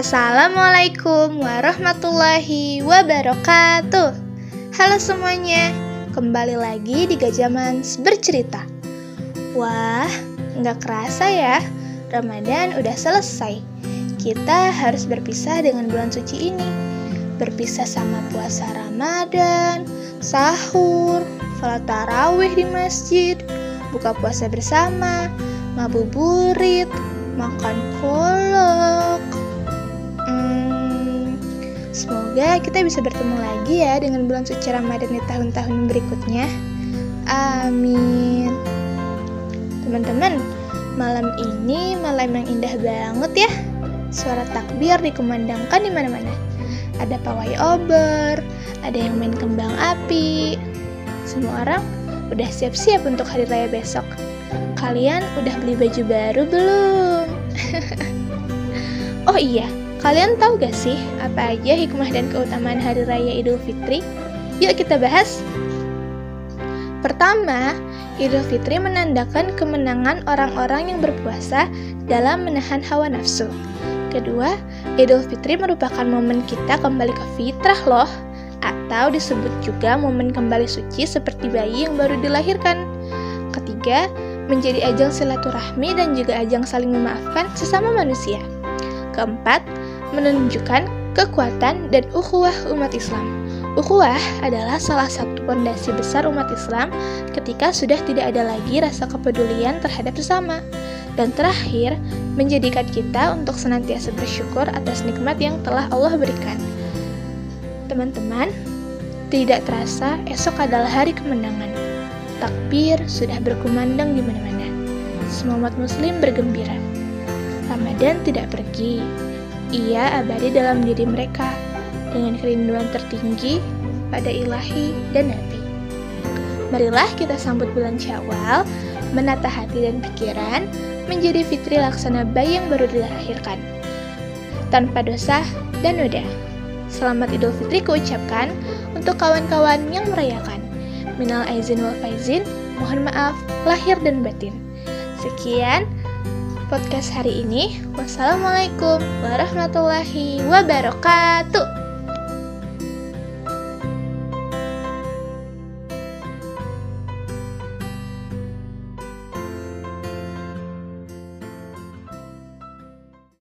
Assalamualaikum warahmatullahi wabarakatuh. Halo semuanya, kembali lagi di Gajaman bercerita. Wah, nggak kerasa ya, Ramadan udah selesai. Kita harus berpisah dengan bulan suci ini. Berpisah sama puasa Ramadan, sahur, sholat tarawih di masjid, buka puasa bersama, ngabuburit, makan kolak, Semoga kita bisa bertemu lagi ya dengan bulan suci Ramadan di tahun-tahun berikutnya. Amin. Teman-teman, malam ini malam yang indah banget ya. Suara takbir dikumandangkan di mana-mana. Ada pawai obor, ada yang main kembang api. Semua orang udah siap-siap untuk hari raya besok. Kalian udah beli baju baru belum? oh iya, Kalian tahu gak sih apa aja hikmah dan keutamaan Hari Raya Idul Fitri? Yuk kita bahas. Pertama, Idul Fitri menandakan kemenangan orang-orang yang berpuasa dalam menahan hawa nafsu. Kedua, Idul Fitri merupakan momen kita kembali ke fitrah loh, atau disebut juga momen kembali suci seperti bayi yang baru dilahirkan. Ketiga, menjadi ajang silaturahmi dan juga ajang saling memaafkan sesama manusia. Keempat, menunjukkan kekuatan dan ukhuwah umat Islam. Ukhuwah adalah salah satu fondasi besar umat Islam ketika sudah tidak ada lagi rasa kepedulian terhadap sesama. Dan terakhir, menjadikan kita untuk senantiasa bersyukur atas nikmat yang telah Allah berikan. Teman-teman, tidak terasa esok adalah hari kemenangan. Takbir sudah berkumandang di mana-mana. Semua umat muslim bergembira. Ramadan tidak pergi, ia abadi dalam diri mereka dengan kerinduan tertinggi pada ilahi dan nabi. Marilah kita sambut bulan Syawal, menata hati dan pikiran, menjadi fitri laksana bayi yang baru dilahirkan. Tanpa dosa dan noda. Selamat Idul Fitri kuucapkan untuk kawan-kawan yang merayakan. Minal aizin wal faizin, mohon maaf lahir dan batin. Sekian, podcast hari ini. Wassalamualaikum warahmatullahi wabarakatuh.